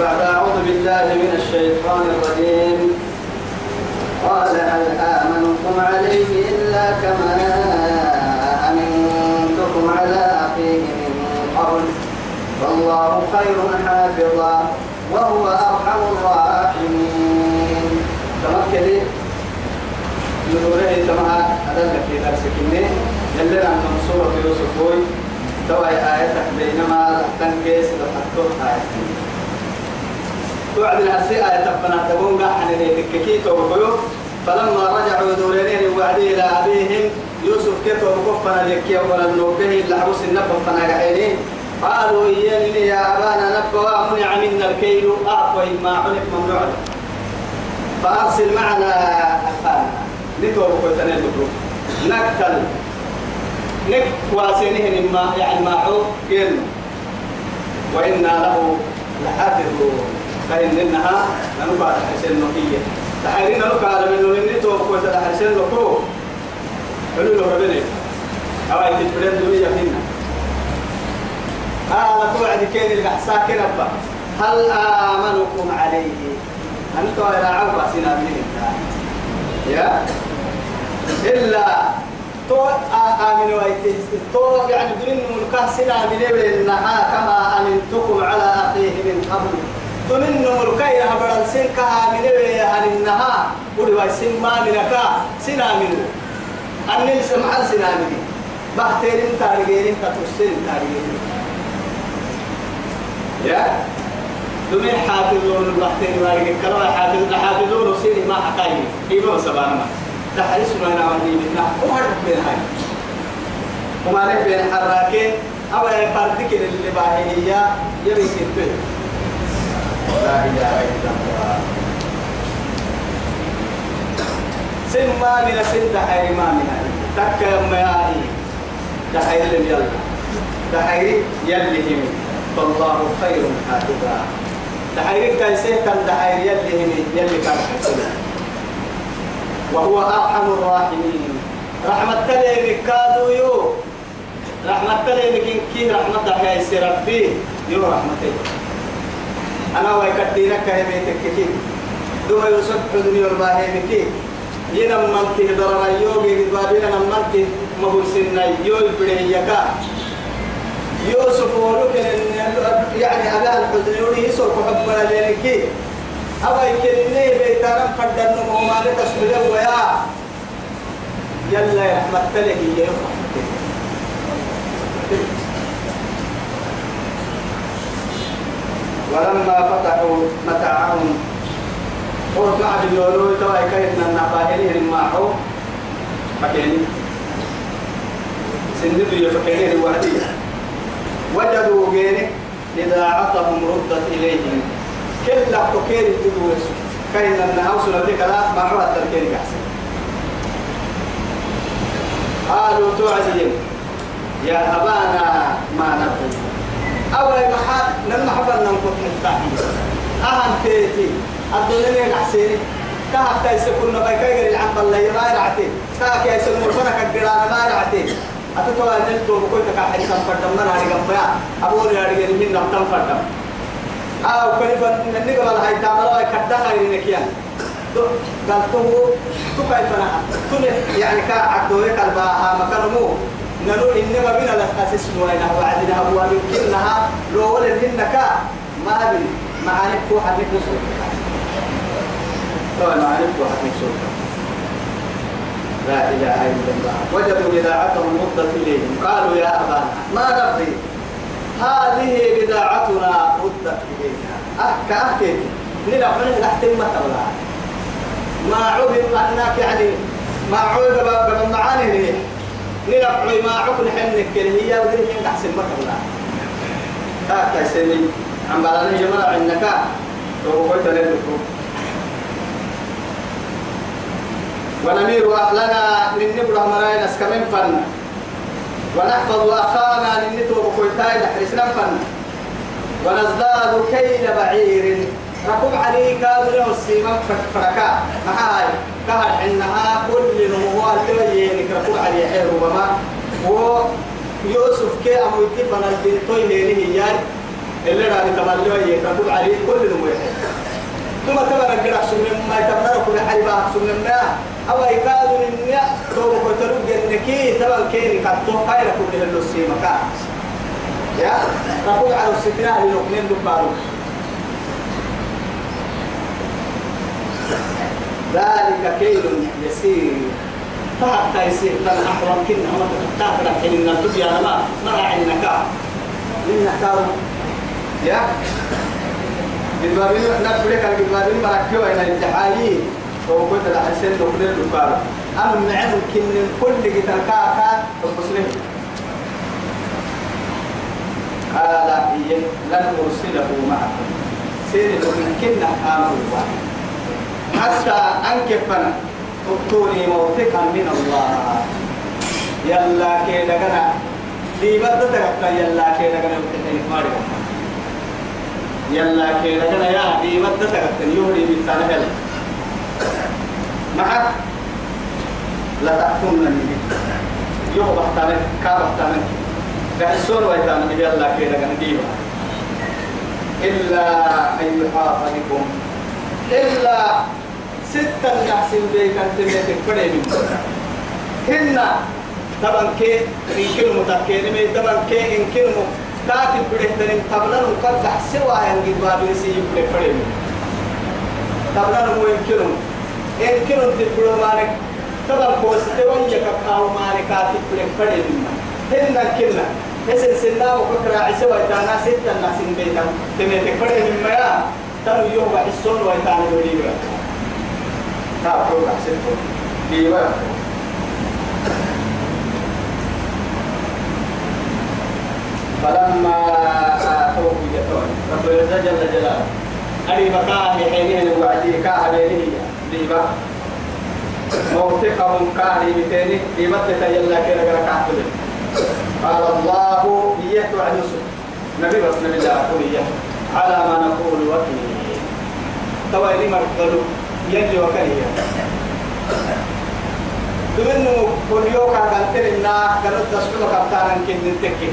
بعد أعوذ بالله من الشيطان الرجيم. قال هل آمنكم عليه إلا كما أمنتكم على أخيه من قبل؟ والله خير حافظا وهو أرحم الراحمين. تمكن نوره تما أدلك في درسك إني يلي عن سورة يوسف توي آياتك بينما تنكيس آياتك توعد الهرسي آية تبنا تقول قاحن لتككي توقيو فلما رجعوا دورين وعدي إلى أبيهم يوسف كيف وقفنا لكي ولا نوبه إلا عروس النبض فنقعينين قالوا إياني يا أبانا نبوا منع منا الكيل أعطي ما عنك ممنوع. فأرسل معنا أخانا. لتوقف تنين نقتل. نك واسنه ما يعني ما عو وإنا له لحافظون. فإن إنها نبقى حسين نقية. تحيرين لك على من نرني توقف تحسين لكو. قالوا له ربنا. أو أي تبرد دوية فينا. آه توعد كين الأحساء كنبا هل آمنكم عليه؟ أنتوا إلى عوبة سنا من يا؟ إلا تو آمن ويتي تو يعني دين ملكة سنا من إنها كما أمنتكم على أخيه من قبل. تمن ملكه يا بدل سن كها من عن النها ودوا سن ما منك سنا من أني سمع سنا من بحتين تارجين تتوسين تارجين يا دمين حافظون البحتين وارجين كلام حافظ حافظون سيني ما حكاية إيمان سبحانه تحرس ما ودي منا وهرب بين هاي وما نبي بين حراكين أو يفردك اللي باهي يبي كتير لا إله إلا الله. سن ما من سن دحير ما من تك ما يعني دحير لم يلا. دحير يلي هم فالله خير حافظا. دحير كان سيكن دحير يلي هم يلي كان حسنا وهو أرحم الراحمين. رحمة تلي كادو يو. رحمة تلي كي رحمة دحير ربي. يو رحمتي أنا ويكدينك هي بيتك كي دوما يوسف حزني والله بكي ينا منك درر يوغي بابينا منك مهو سنة. يوي بدهيكا يوسف ولك يعني أبان حزن يوري يسوق حبنا لينكي أبا يكلني بيتارم قدر نمو ما لك اسمه ويا. يلا يا رحمة الله يا ولما فتحوا متاعهم قلت مع بيولو توا كيفنا النباهلين معه فكيني. سندو يفكيني الوحدي وجدوا غيري إذاعتهم ردت إليهم. كل تكير تدوس. كاين أوصل بك لا؟ معه التركير كحسن قالوا توعدين يا أبانا ما نبغي. أول محل لما حبنا نكون حتى أهم تيتي الدنيا نحسيني كهف تيسي كنا بيكاير العم بالله. ما رعتي كهف يسي مرفنك الجران ما رعتي أتتوى نلتو بكويتك حيثا فردم من هاري قمبيا أبولي هاري من نمتن فردم. أو كلفا نقبل هاي تعمل كدا خير نكيان. قال تو تو كيف أنا يعني كا عدوه كالبا مكانمو نلو إنما بنا لأساس نوينا وعدنا هو يمكنها لو ولا إنك ما بين معاني فوحة نكسر طبعا معاني فوحة نكسر لا إله إلا الله. وجدوا بضاعتهم ردت إليهم. قالوا يا أبانا ما نبغي؟ هذه بضاعتنا ردت إلينا أحكى أحكي نلعب ما تبلع ما عوب أنك يعني ما عوب بمعاني ليه نلعب ما عقل حنك هي من أحسن ما تبلع هكا سني عم بلاني جماعة عندك. تو قلت لكم ونمير أهلنا من نبرة مراينا سكمن فن. ونحفظ أخانا من نتوب كويتاي نحرسنا فن. ونزداد كيل بعير. ركب عليه كابر والسيما فركا. معاي كهر حنها كل نموها تبينك ركب عليه حير وما. ويوسف كي أمو يتبنا البنتوي هيني هيان. اللي راني تملوا يتبع عليه كل نمويه ثم تبرا قرأ سنة ما يتبرا كل حربا سنة ما. أو يكاد من يا تو كتلو جنكي تبع كيني كتو خير كل اللي سيما يا؟ تقول على السكنة لنقنين دبارو. ذلك كيل يسير. فحتى يصير تن أحرم كنا هم تتاكل حين النبي أنا ما ما عندنا كا من كاو يا. بالبابين نفرك على بالبابين مركبوا إلى الامتحاني وكنت لحسين دخل الدكار أنا معه كن كل جتر كاكا وبسلم قال لن أرسله معكم. سير من كنا واحد. حتى أنكفنا تؤتوني موثقا من الله. يلا كي لغنا. دي بدأ تغطى. يلا كي لغنا. يمتحني ماري يلا كي لغنا يا دي بدأ تغطى. يهدي بيتانا هل معك لا تحكمني يوم بحتانا كا بحتانا بحسون ويتانا يلا كي لغنا. ديما إلا أن يحاط بكم إلا ستة نحسن بيك أنت بيتك فريم هنا طبعا كي كلمة متكين مي طبعا كي إن كلمة كاتب بريتن طبعا نقد سوى ينجد بابي سي يبري فريم طبعا مو إن كلمة تبرو مالك طبعا كوستوان يكاكاو مالك كاتب بريك فريم هنا كلمة إسن سنا وكرا عسوا تانا ستة نحسن بيتك تميتك فريم ما تنو يوم حسون ويتانا يوليبا تعرفوا أحسنكم ديوان فلما آتوه يتون رب العزة جل جلاله أري بكاه حينه الوعدي كاه بينه ديبا موثقهم كاه بتاني ديبا تتيلا كده كده قال الله إياه وعد نبي بس الله إياه على ما نقول وكيل. توا إلي مرقلوا يلي وكريه تمنو كل يوم كان ترنا كانوا تسكتوا كابتانا كن نتكي.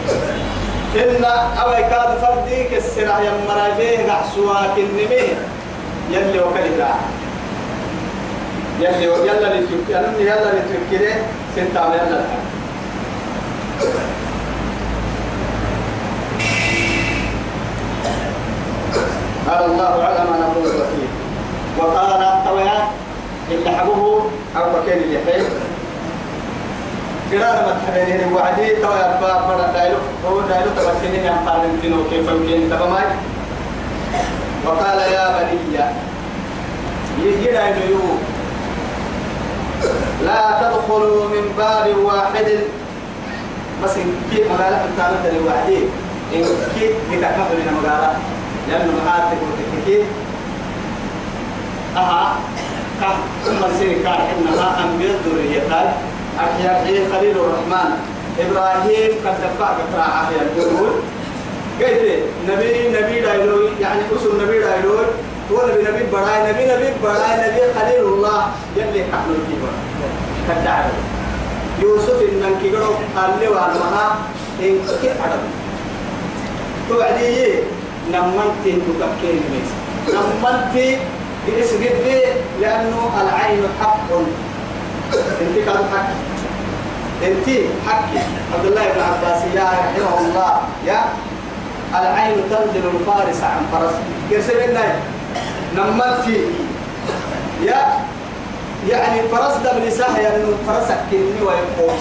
إن أوي كاد فردي كسر يا مراجيه قحسوا كنمي. يلي وكريه يلي يلا لتوكي أنا يلا لتوكي سنتا يلا قال الله على ما نقول وكيل وقال الطويات اللي حبوه أو بكين اللي حيل قرار ما تحبينين وعدي تويا بار بار دايلو هو دايلو تبكينين يا قادم تنو كيف يمكن تبماي. وقال يا بني يجي دايلو لا تدخلوا من باب واحد. بس كيف مقالة بتاعنا تري وعدي إن كيف بتكفل من مقالة لأنه معاتك وتككيف أها. كم ثم سير كان إنها أنبياء ذريتان أحياء خليل الرحمن. إبراهيم قد دفع قطرة أحياء يقول قلت نبي نبي دايلوي. يعني أسر نبي دايلوي. هو نبي نبي براي نبي نبي براي نبي خليل الله. يلي حقل الكبر كالدعوة يوسف إن كيقروا قال لي وعنها إن كيف عدم توعدي. نمنتي تككين ميس نمنتي به لأنه العين حق. انت كان حق. انت حق. عبد الله بن عباس يا رحمه الله يا. العين تنزل الفارس عن فرس كرسلنا نمتي يا. يعني فرس دم لساه يعني فرسك كني ويقوم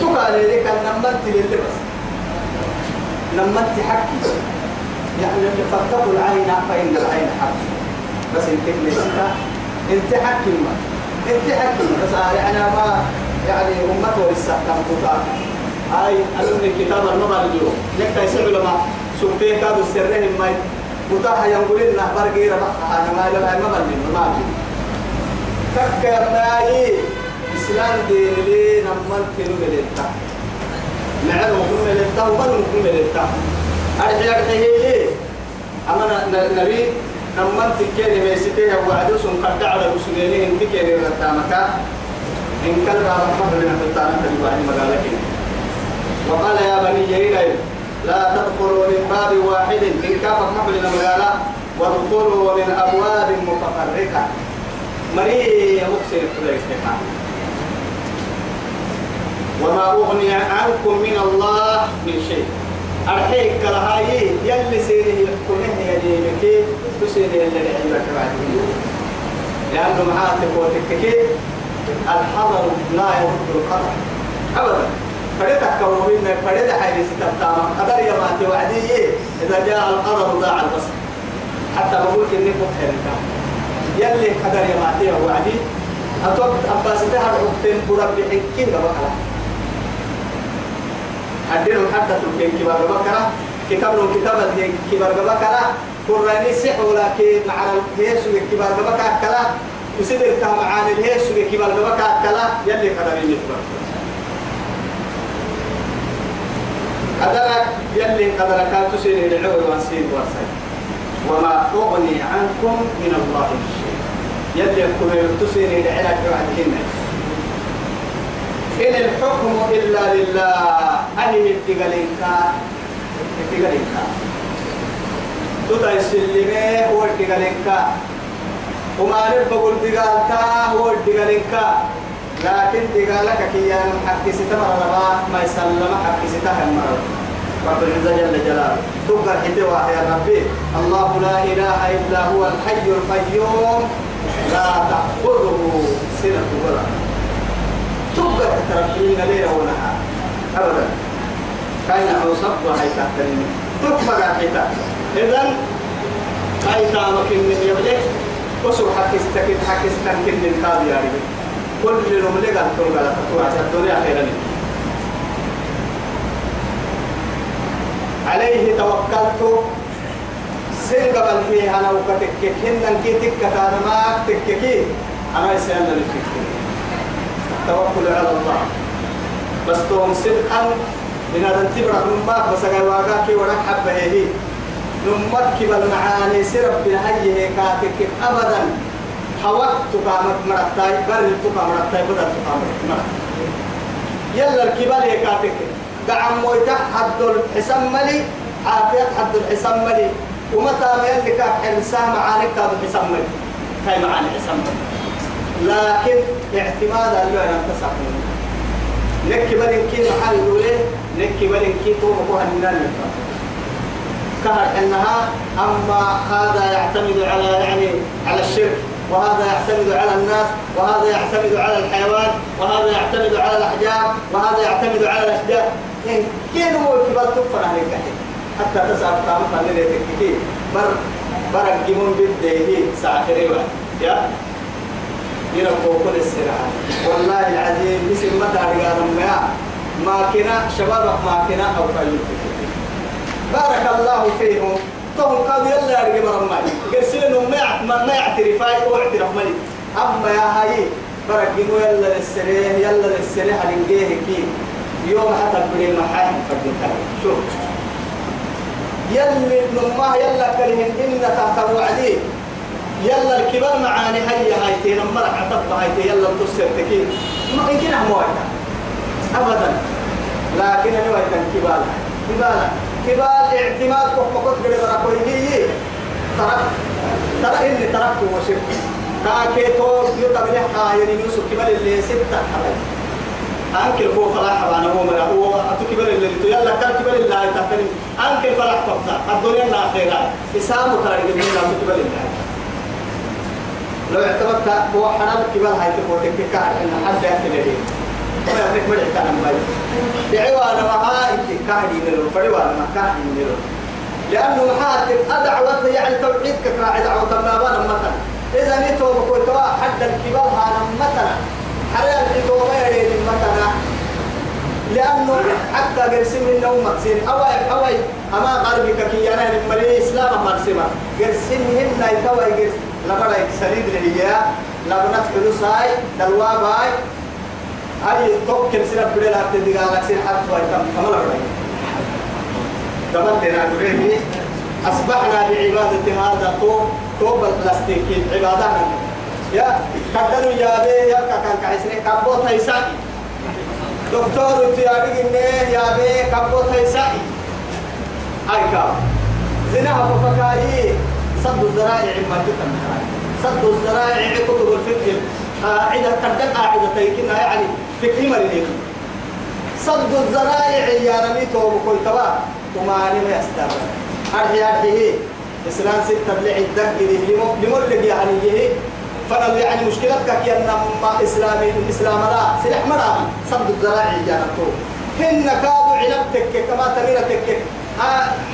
تقال لك نمتي للبس نمتي حقي. يعني فاتقوا العين فإن العين حق. بس انت لسه انت حكم انت حكم بس يعني ما يعني امته لسه تنقطع هاي ألم الكتاب المبال اليوم لك يسمع لما سبتين كادوا السرهم ما. يقول لنا برقي ربح أنا ما لما المبال منه ما بي تكر ماي إسلام دين لي نمال كنو ملتا. نعلم كنو ملتا وبنو كنو ملتا. أرجع أرجع أما نبي نمان تكيني ميسيتي وعدو سن قد على رسولين انت كيني رتامك إن كان رحمة من التانا تبعني مقالك وقال يا بني يريد لا تدخلوا من باب واحد إن كافك محبل مغالا وادخلوا من أبواب متفرقة. مري مكسر الاجتماع وما أغني عنكم من الله من شيء. أرحيك كرهاي يلي سيره يحكمه يدينك تسيره اللي عندك بعدين. لأنه معاتك وتككي الحضر لا يرد القدر. أبدا. فريتك كومين فريت حيث ستبتام قدر يا ما توعدي إذا جاء القدر ضاع البصر. حتى بقول إني مطهر يلي قدر يا ما توعدي أتوقع أباس تهر عقتين برب حكين بقى أدينهم حتى تلقين كبار بكرة كتابهم كتاب كبار بكرة قرآني سح ولكن مع الهيسو كبار بكرة كلا وسيدر كهم عن الهيسو كبار بكرة كلا يلي قدرين يكبر قدرك يلي قدرك تسير العور وانسير وانسير وما أغني عنكم من الله شيء. يلي كم تسير العلاج بعدهن إن الحكم إلا لله. أهل التقلينكا التقلينكا تتا السلمة هو التقلينكا وما نبقى التقالتا هو التقلينكا لكن تقالك كي حكي ستمر لما ما يسلم حكي ستهم رب العزة جل جلاله. تقر حتوى يا ربي. الله لا إله إلا هو الحي القيوم. لا تأخذه سنة ولا تبقى تركين ليلة ونهار أبدا كاين عصب وهي تحترين تبقى حتى إذن هاي كامك من يبلغ وسو حكي ستكين حكي ستكين من كاد يعني كل نملك أن تنقل تطوع الدنيا خيرا عليه توكلت سن قبل فيها أنا وكتكك هن كي تكك أنا ما تككي أنا يسألنا لفكك التوكل على الله. بس توم صدقا من هذا التبرع نمك بس قال واقعك ورك حبة هي نمك بالمعاني سرب بهيه كاتك ابدا. حوقت قامت مرتاي بر تقام مرتاي بدل مرتاي يلا الكبار هي كاتك قعم مويتا حد الحسام ملي عافية حد الحسام ملي. ومتى ما كاك حسام معانك الحسام ملي. كاي معاني حسام ملي. لكن اعتماد اللي أنا تسعون نك بدن كي محل دوله نك بدن كي تو مكو هنن كهر إنها أما هذا يعتمد على يعني على الشرك وهذا يعتمد على الناس وهذا يعتمد على الحيوان وهذا يعتمد على الأحجار وهذا يعتمد على الأشجار. إن كانوا كبار تفر عليك حتى تسعى قامت على ليتك بر برك جمون بديه ساعة يا؟ يربو كل السرعة والله العظيم بسم متى رجال ما ما كنا شبابك ما كنا أو بارك الله فيهم. تهم قالوا يلا يا رجال مرمى قرسلنا ما ما يعترف أو اعترف ملي أما يا هاي بارك جمو يلا للسريح يلا للسريح هنجيه كي. يوم حتى بدي المحاهم فردين شوف. يلي نماه يلا كريم إن تحت وعديه يلا الكبار معاني هيا تين مرة عتب هاي يلا تصير تكين. ما يمكن أموالها أبدا. لكن أنا وين كبار كبار كبار اعتماد كم كنت قبل ركوي هي ترك ترى. إني تركته وشرك كاكيتو يتبع حاير يوسف كبار اللي ستة حبايب. أنكل هو فلاح أنا هو من هو أتكبر اللي تو يلا كان كبر اللي هاي تحترم أنكل فلاح تبتا الدنيا الآخرة. إسامه تاريخ الدنيا تكبر اللي هاي. لو اعتمدت هو حرام كبار هاي تقول لك كار إن حد يأكل لي ما يعرف ما يحتاج ما دعوا أنا ما انت كاهدي نلو فريوا كاهدي نلو لأنه محاتب أدعوة يعني توحيد كراعي دعوة ما بان مثلا. إذا نيتو بكوتوا حد الكبار هذا مثلا. حلال نيتو ما مثلا؟ لأنه حتى قرسم النوم مقسين أوي أوي. أما قلبك كي أنا المري إسلام مقسمه قرسمهن يتوي قرسم لبدا سليد لهي لبنت فلوساي دلواباي. هاي توكل سنة بدل هات دقالك سنة حتى ويتم رأي كمان تنا دريه أصبحنا بعبادة هذا طوب طوب البلاستيك. عبادة يا كدلوا يا بي يا كان كايسني كابوت هيساي. دكتور تياري إنه يا بي كابوت هيساي. هاي كاب زنا ففكاي صد الذرائع ما تتم صد الذرائع كتب الفقه. قاعدة قد قاعدة تيكنا يعني فقه مريض صد الذرائع يا رمي توب كل توا وما ما يستر أرحي أرحي إسلام ستة لمو لمو اللي يعني جه فأنا يعني مشكلتك يا نما إسلامي الإسلام لا. سلاح مرا صد الذرائع يا رمي هن كادوا عنبتك كما تميرتك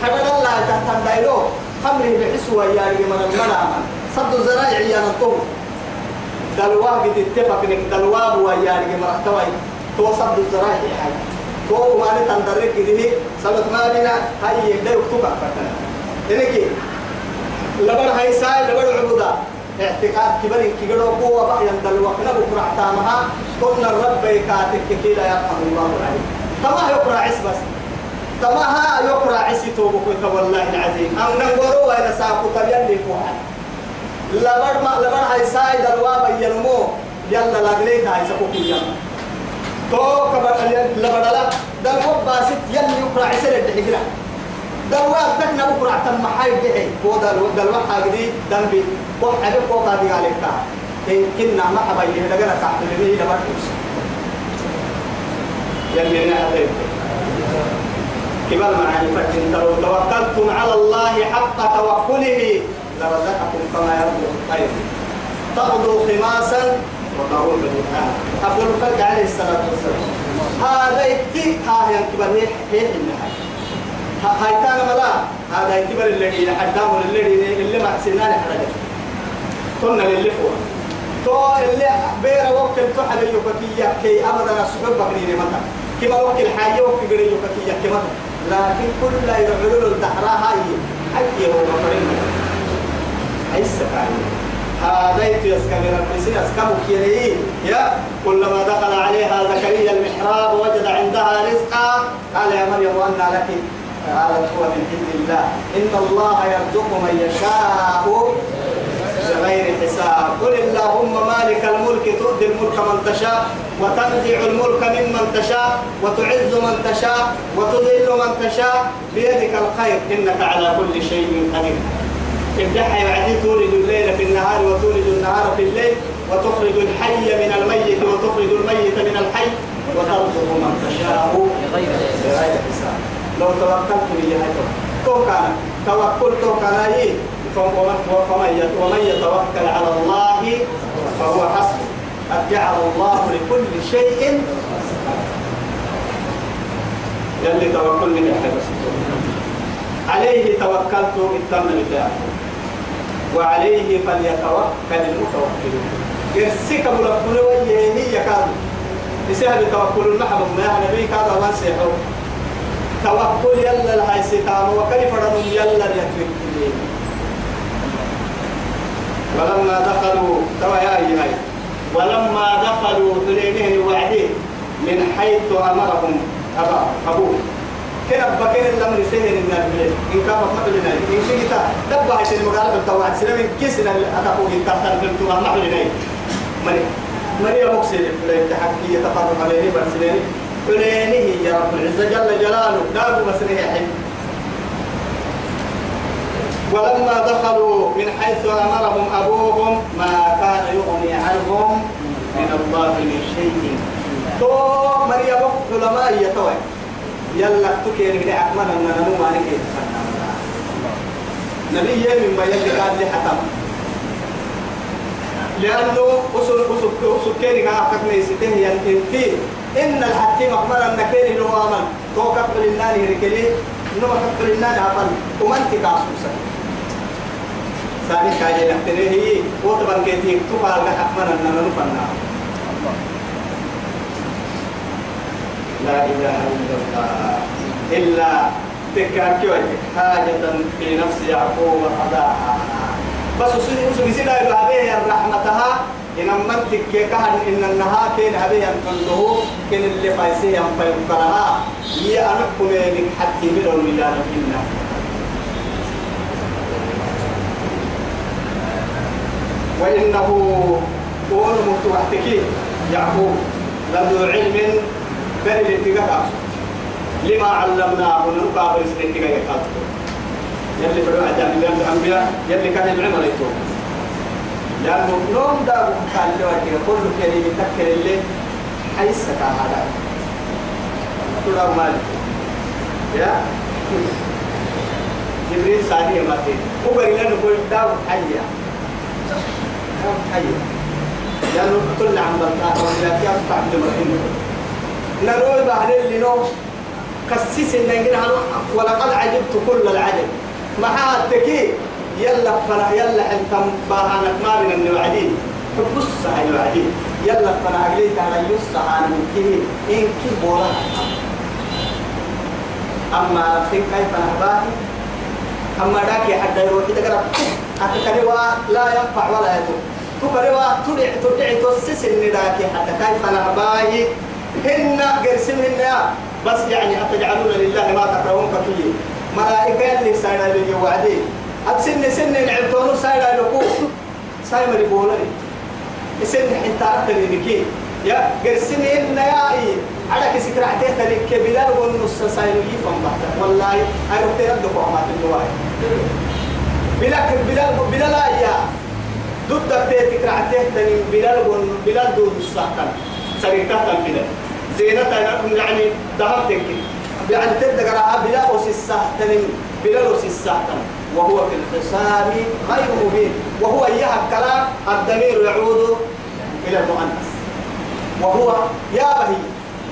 حبل الله تحت دايلو خمره بحسوا يا من المنام صد الزرايع يا نطوم دلوا قد اتفق نك دلوا بوا يا رجل من احتوي تو صد الزرايع حاجة تو ما نتندرك كده سبت ما بنا. هاي يبدأ يكتب أكتر إنك لبر هاي ساي لبر عبودا. اعتقاد كبر كبر قوة بقى يندلوا كنا بكرة احتامها قلنا الرب يكاتك كده يرحم الله عليه تما يقرأ عس بس تما ها يقرأ عس توبك والله العظيم. أم نقولوا وإذا ساقوا تبين لي فوحا لبر ما لبر هاي سايد الواب ينمو يلا لاغليت هاي سقوك يلا تو كبر لبر لا دل باسط يلا يقرأ عس الدحيرة دلواب تكنا بكرة تم حي. دحي هو دل دلوا حاجدي دنبي وحده فوق هذه عليك إن كنا ما حبيه لقنا تحت اللي لبر يلي نهديك كبار معاني لو توكلتم على الله حق توكله لرزقكم كما يرزق الطير. تغدو خماسا وتروح بالنهار أفضل الخلق عليه الصلاة والسلام. هذا يكتي ها هي كبر هي هي النهاية هاي كان ملا. هذا يكبر اللي يحدام اللي اللي مع سنان حرجة كنا للي فوق. تو اللي بير وقت تحل يوكتية كي أبدا الصحب بقريني مثلا كما وقت الحاجة وقت قريني يوكتية كما لكن كل لا يعملون الدحرة هاي حي هو مفرين أي سكاني هذا يتيسكن ربسين أسكبوا كيري يا كلما دخل عليها زكريا المحراب وجد عندها رزقا. قال يا مريم وأنى لك قالت هو من عند الله. إن الله يرزق من يشاء بغير حساب. قل اللهم مالك الملك تؤتي الملك من تشاء وتنزع الملك ممن تشاء وتعز من تشاء وتذل من تشاء. بيدك الخير إنك على كل شيء قدير. ابدعها بعدين تولد الليل في النهار وتولد النهار في الليل وتخرج الحي من الميت وتخرج الميت من الحي وترزق من تشاء. بغير حساب. لو توكلت لي كان توكل تو كان ومن يتوكل على الله فهو حسبه. قد جعل الله لكل شيء يلي توكل من عليه توكلت التم بتاعه وعليه فليتوكل المتوكلون يرسك مربنا ويهي يكاد يسهل توكل المحبب ما يعني بيك هذا وانسيحه توكل يلا الهاي وكيف رنم يلا يتوكلين ولما دخلوا توا يا هاي ولما دخلوا تلينه وعدين من حيث أمرهم أبا أبوه. كنا بكين الامر سهل إن البلد إن كان ما بلنا إن شئت دبا هاي المقالة التوعد سلام كيسنا اتقوا ان تحت البلد ما بلنا مري مري مكسر لا تحكي يتفرق عليه برسلين فلينه يا رب العزة جل جلاله. دابوا مسريه حين ولما دخلوا من حيث أمرهم أبوهم ما كان يغني عنهم من الله من شيء. تو مريم علماء يتوي يلا تكين كده أكمل أن نمو ما نكي نبي مما يجي قال لي حتم لأنه أصل أصل أصل كيني كان أحكم يسته ينتهي إن الحكيم أكمل أن كيني لو آمن. تو كفل النار ركلي إنما كفل أقل ومن تكاسوسا ثاني كاجي نحتني هي وطبعا كيتي تبقى أكمل أن ننفنا لا إله إلا الله إلا تكاكي حاجة في نفس يعقوب قضاها بس سوسي سيدا يبقى رحمتها إن من تكيكها إن النها كين هبه ينقله كين اللي فايسيه هي أنكم لك حتى من الولاد منا وإنه قول متوحتكي يعقوب. لذو علم بل الاتقاء. لما علمناه نقابل سنين كي يقاتل يلي فروا عدام الأنبياء يلي كان العمر يتوب لأنه نوم دار كان له كل كلمة تذكر اللي حيث كان هذا ترى مالك. يا؟ جبريل ثانية ما تين وبري لنا كل دار حية دار حية لأنه كل عم بلتاه ولا كيف تعمل مرحبا نروي بعد اللي نو كسيس إن ولقد عجبت كل العجب. مع التكي يلا فنا يلا أنت باهانك ما من الوعدين تبص على الوعدين يلا فنا أجليت على يص عن ممكن إن كي بورا أما في كيف نهباه أما ذاك حتى يروح تقرأ حتى كريوا لا ينفع ولا يضر. تقرأ تدع تدع تسس النداك حتى كيف نهباه هن قرسمهن بس يعني أتجعلون لله ما تكرهون كتلي ملائكة اللي سايرة اللي وعدي أكسن سن نعبتون سايرة لكو سايرة لبولني سن حتى أكتر لكي. يا قرسن إن يا إيه على كسك راح تهتري كبلال ونص سايرة يفهم بحتا والله أنا رحت يردك وعمات النواي بلال بلال يا. ضد تيتك راح تهتري بلال ون بلال دون الساعة سريتها بلال زينتها يعني ذهب تكي. يعني تبدأ قراءة بلا أسس بلا أسس وهو في الخصام غير مبين. وهو إياها الكلام الضمير يعود إلى المؤنث. وهو يا بهي.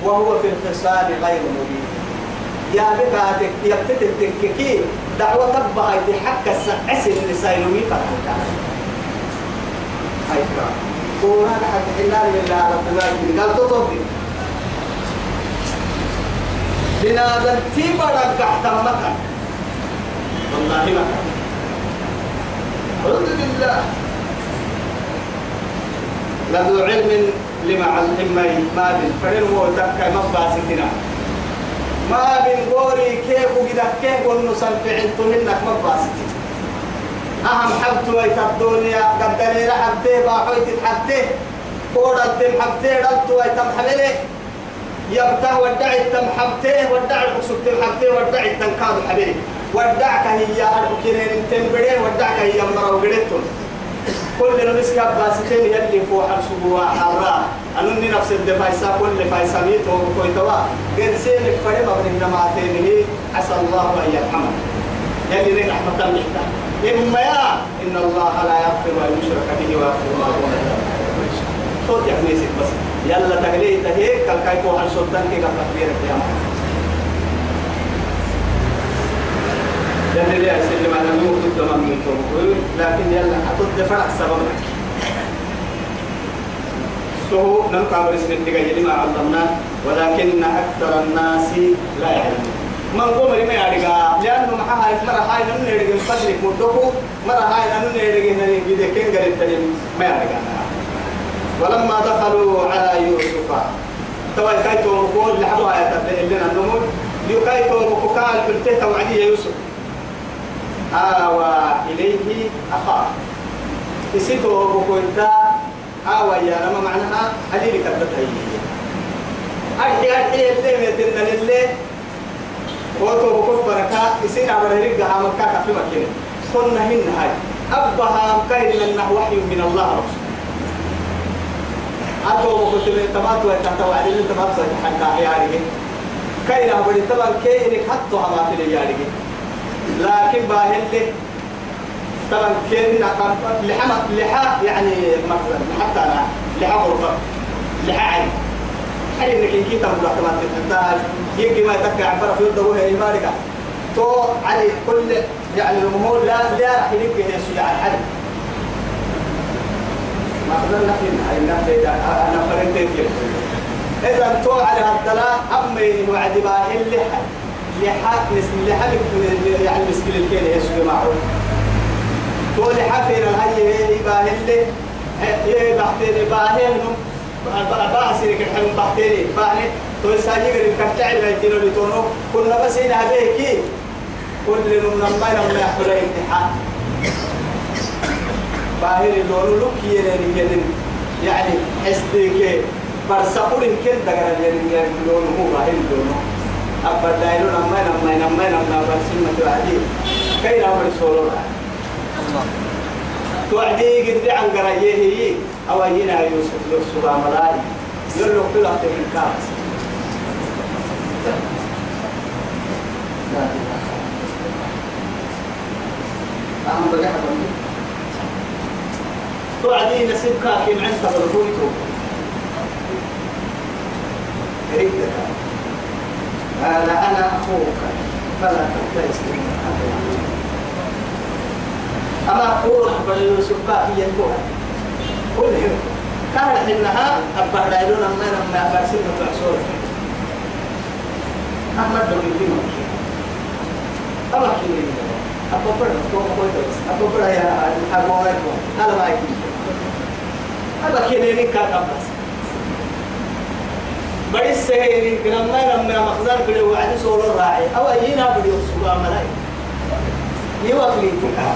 وهو في الخصام غير مبين. يا بكاتك يبتدئ تككي دعوة تبها يتحك السعسل النساء يومي فتحك هاي كرام قونا حتى حلال لله رب العالمين. قال تطفي لنادى تيبا رقعت مكان والله مكان أعوذ بالله. لذو علم لما علمي ما بين فرن وتكا مباسكنا ما بين غوري كيف وكذا كيف ونسال فعلت منك مباسكنا أهم حبت ويت الدنيا قدري لحبتي باحويت تحبتي قول الدم حبتي ربت ويت محملي يبتاه ودع التم حبتي ودع الحسب تم حبتي ودع التم كاد حبيبي ودعك هي أركنين تنبرين ودعك هي مرة وقلتهم كل نمسك باسكين يلي فوق السبوع حراء أنني نفس الدفايسا كل فايسا ميتو وكويتوا قد سينك فريم أبن نماتينه عسى الله أن يرحمه. يلي لك رحمة الله إما يا إن الله لا يغفر أن يشرك به ويغفر ما دون ذلك صوت يعني بس. يلا تقليد هيك كل كيف هو السلطان كي قبل كبير القيامة. يلي لي أسلم أنا مو ضد من لكن يلا أتود فرق سبب لك سو نلقى برسم الدقاء لما علمنا ولكن أكثر الناس لا يعلمون. من قوم لما يعرقا لأنه محاها مرة هاي نمو يرقى من فضلك مدوكو مرة هاي نمو يرقى هنا بيدي كين قريب ما يعرقا ولما دخلوا على يوسف توا كايتو مقول لحظة يتبدأ لنا النمو يكايتو مقال قلت توعدي يوسف. آوى إليه أخاه. إسيتو بكويتا آوى يا لما معناها أدي كتبتها هي أرحي أرحي اللي ميتنا لله وتو بكوت بركة إسينا برهرق عمكا في مكينة. كنا هن هاي. أبها مكاين لنا وحي من الله رسول. أتو بكوت تباتو تحت وعدين تباتو تحت يارجي كاين أبدي تبان كاينك حتى هماتي يارجي لكن باهل لك طبعا كيف لحم لحى يعني مثلا حتى أنا لحى غرفة لحى عين. حي إنك إن كنت مبلغ كما تحتاج. يجي ما تكا عن فرق يده وهي يبارك تو علي كل يعني الأمور لا لا راح يلقي هي سجع الحد مثلا نحن هاي نحن أنا فرنتين اذا تو على الثلاث أمي وعد باهل لحى لحاك لحلك يعني مسكين الكين يسوي معه تولي حفين الهي هي باهل هي بحتين باهل باسي لك الحلم بحتين باهل تو ساجي غير كتاع اللي يجينا لتونو كنا بس هنا هذيك كل من ما نما يحضر امتحان. باهل اللون لك ينين يعني حسدك برسقول كن دغرا اللون هو باهل اللون أبا دايلو نما نما نما نما برسمة توعدي. كي نعمل سولو توعدي قد عن قريه أو هنا يوسف يوسف عملاي يقول له كل أحد من كاس. أهم بقى توعدي نسيب كاكي عند تبرفويتو ريدك قال أنا أخوك. فلا تبتئس أما أقول حبل يوسف كاكي ينبوها قل كان إنها أبا دايلون أما لما أبا سنة تعصور أحمد لو يبين أما كيني أبا برد تو كويس أبا برد يا أبا هذا ما يكين أبا كيني كان أبس بڑی سہی گرامنا لما مخزن بڑے وعد سولو راعي. أو أينا بڑي سبا ملاي. يوكلي تكا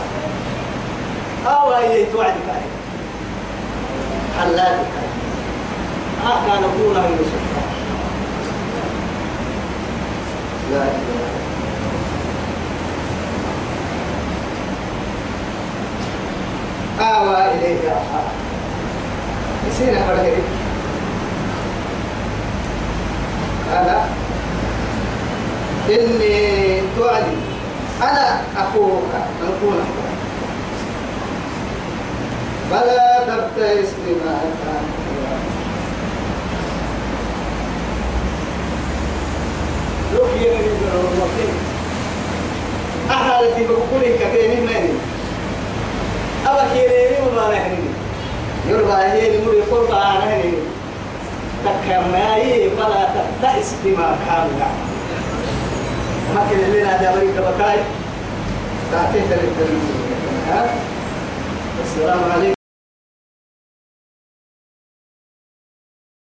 أو أي توعد كاي. حلال كاي. ها كان أبونا يوسف. لا إله آوى إليه أخاه يسينا فرهري قال إني توعدي أنا أخوك نكون فلا تبتئس بما كان لو كي أهل في بقولي كثير من أبا كيريني وما نحني يرضى هي نمر يقول أنا تكماي فلا تبتئس بما كانوا يعملون. ما كان لنا دابري كبكاي تعطيه السلام عليكم.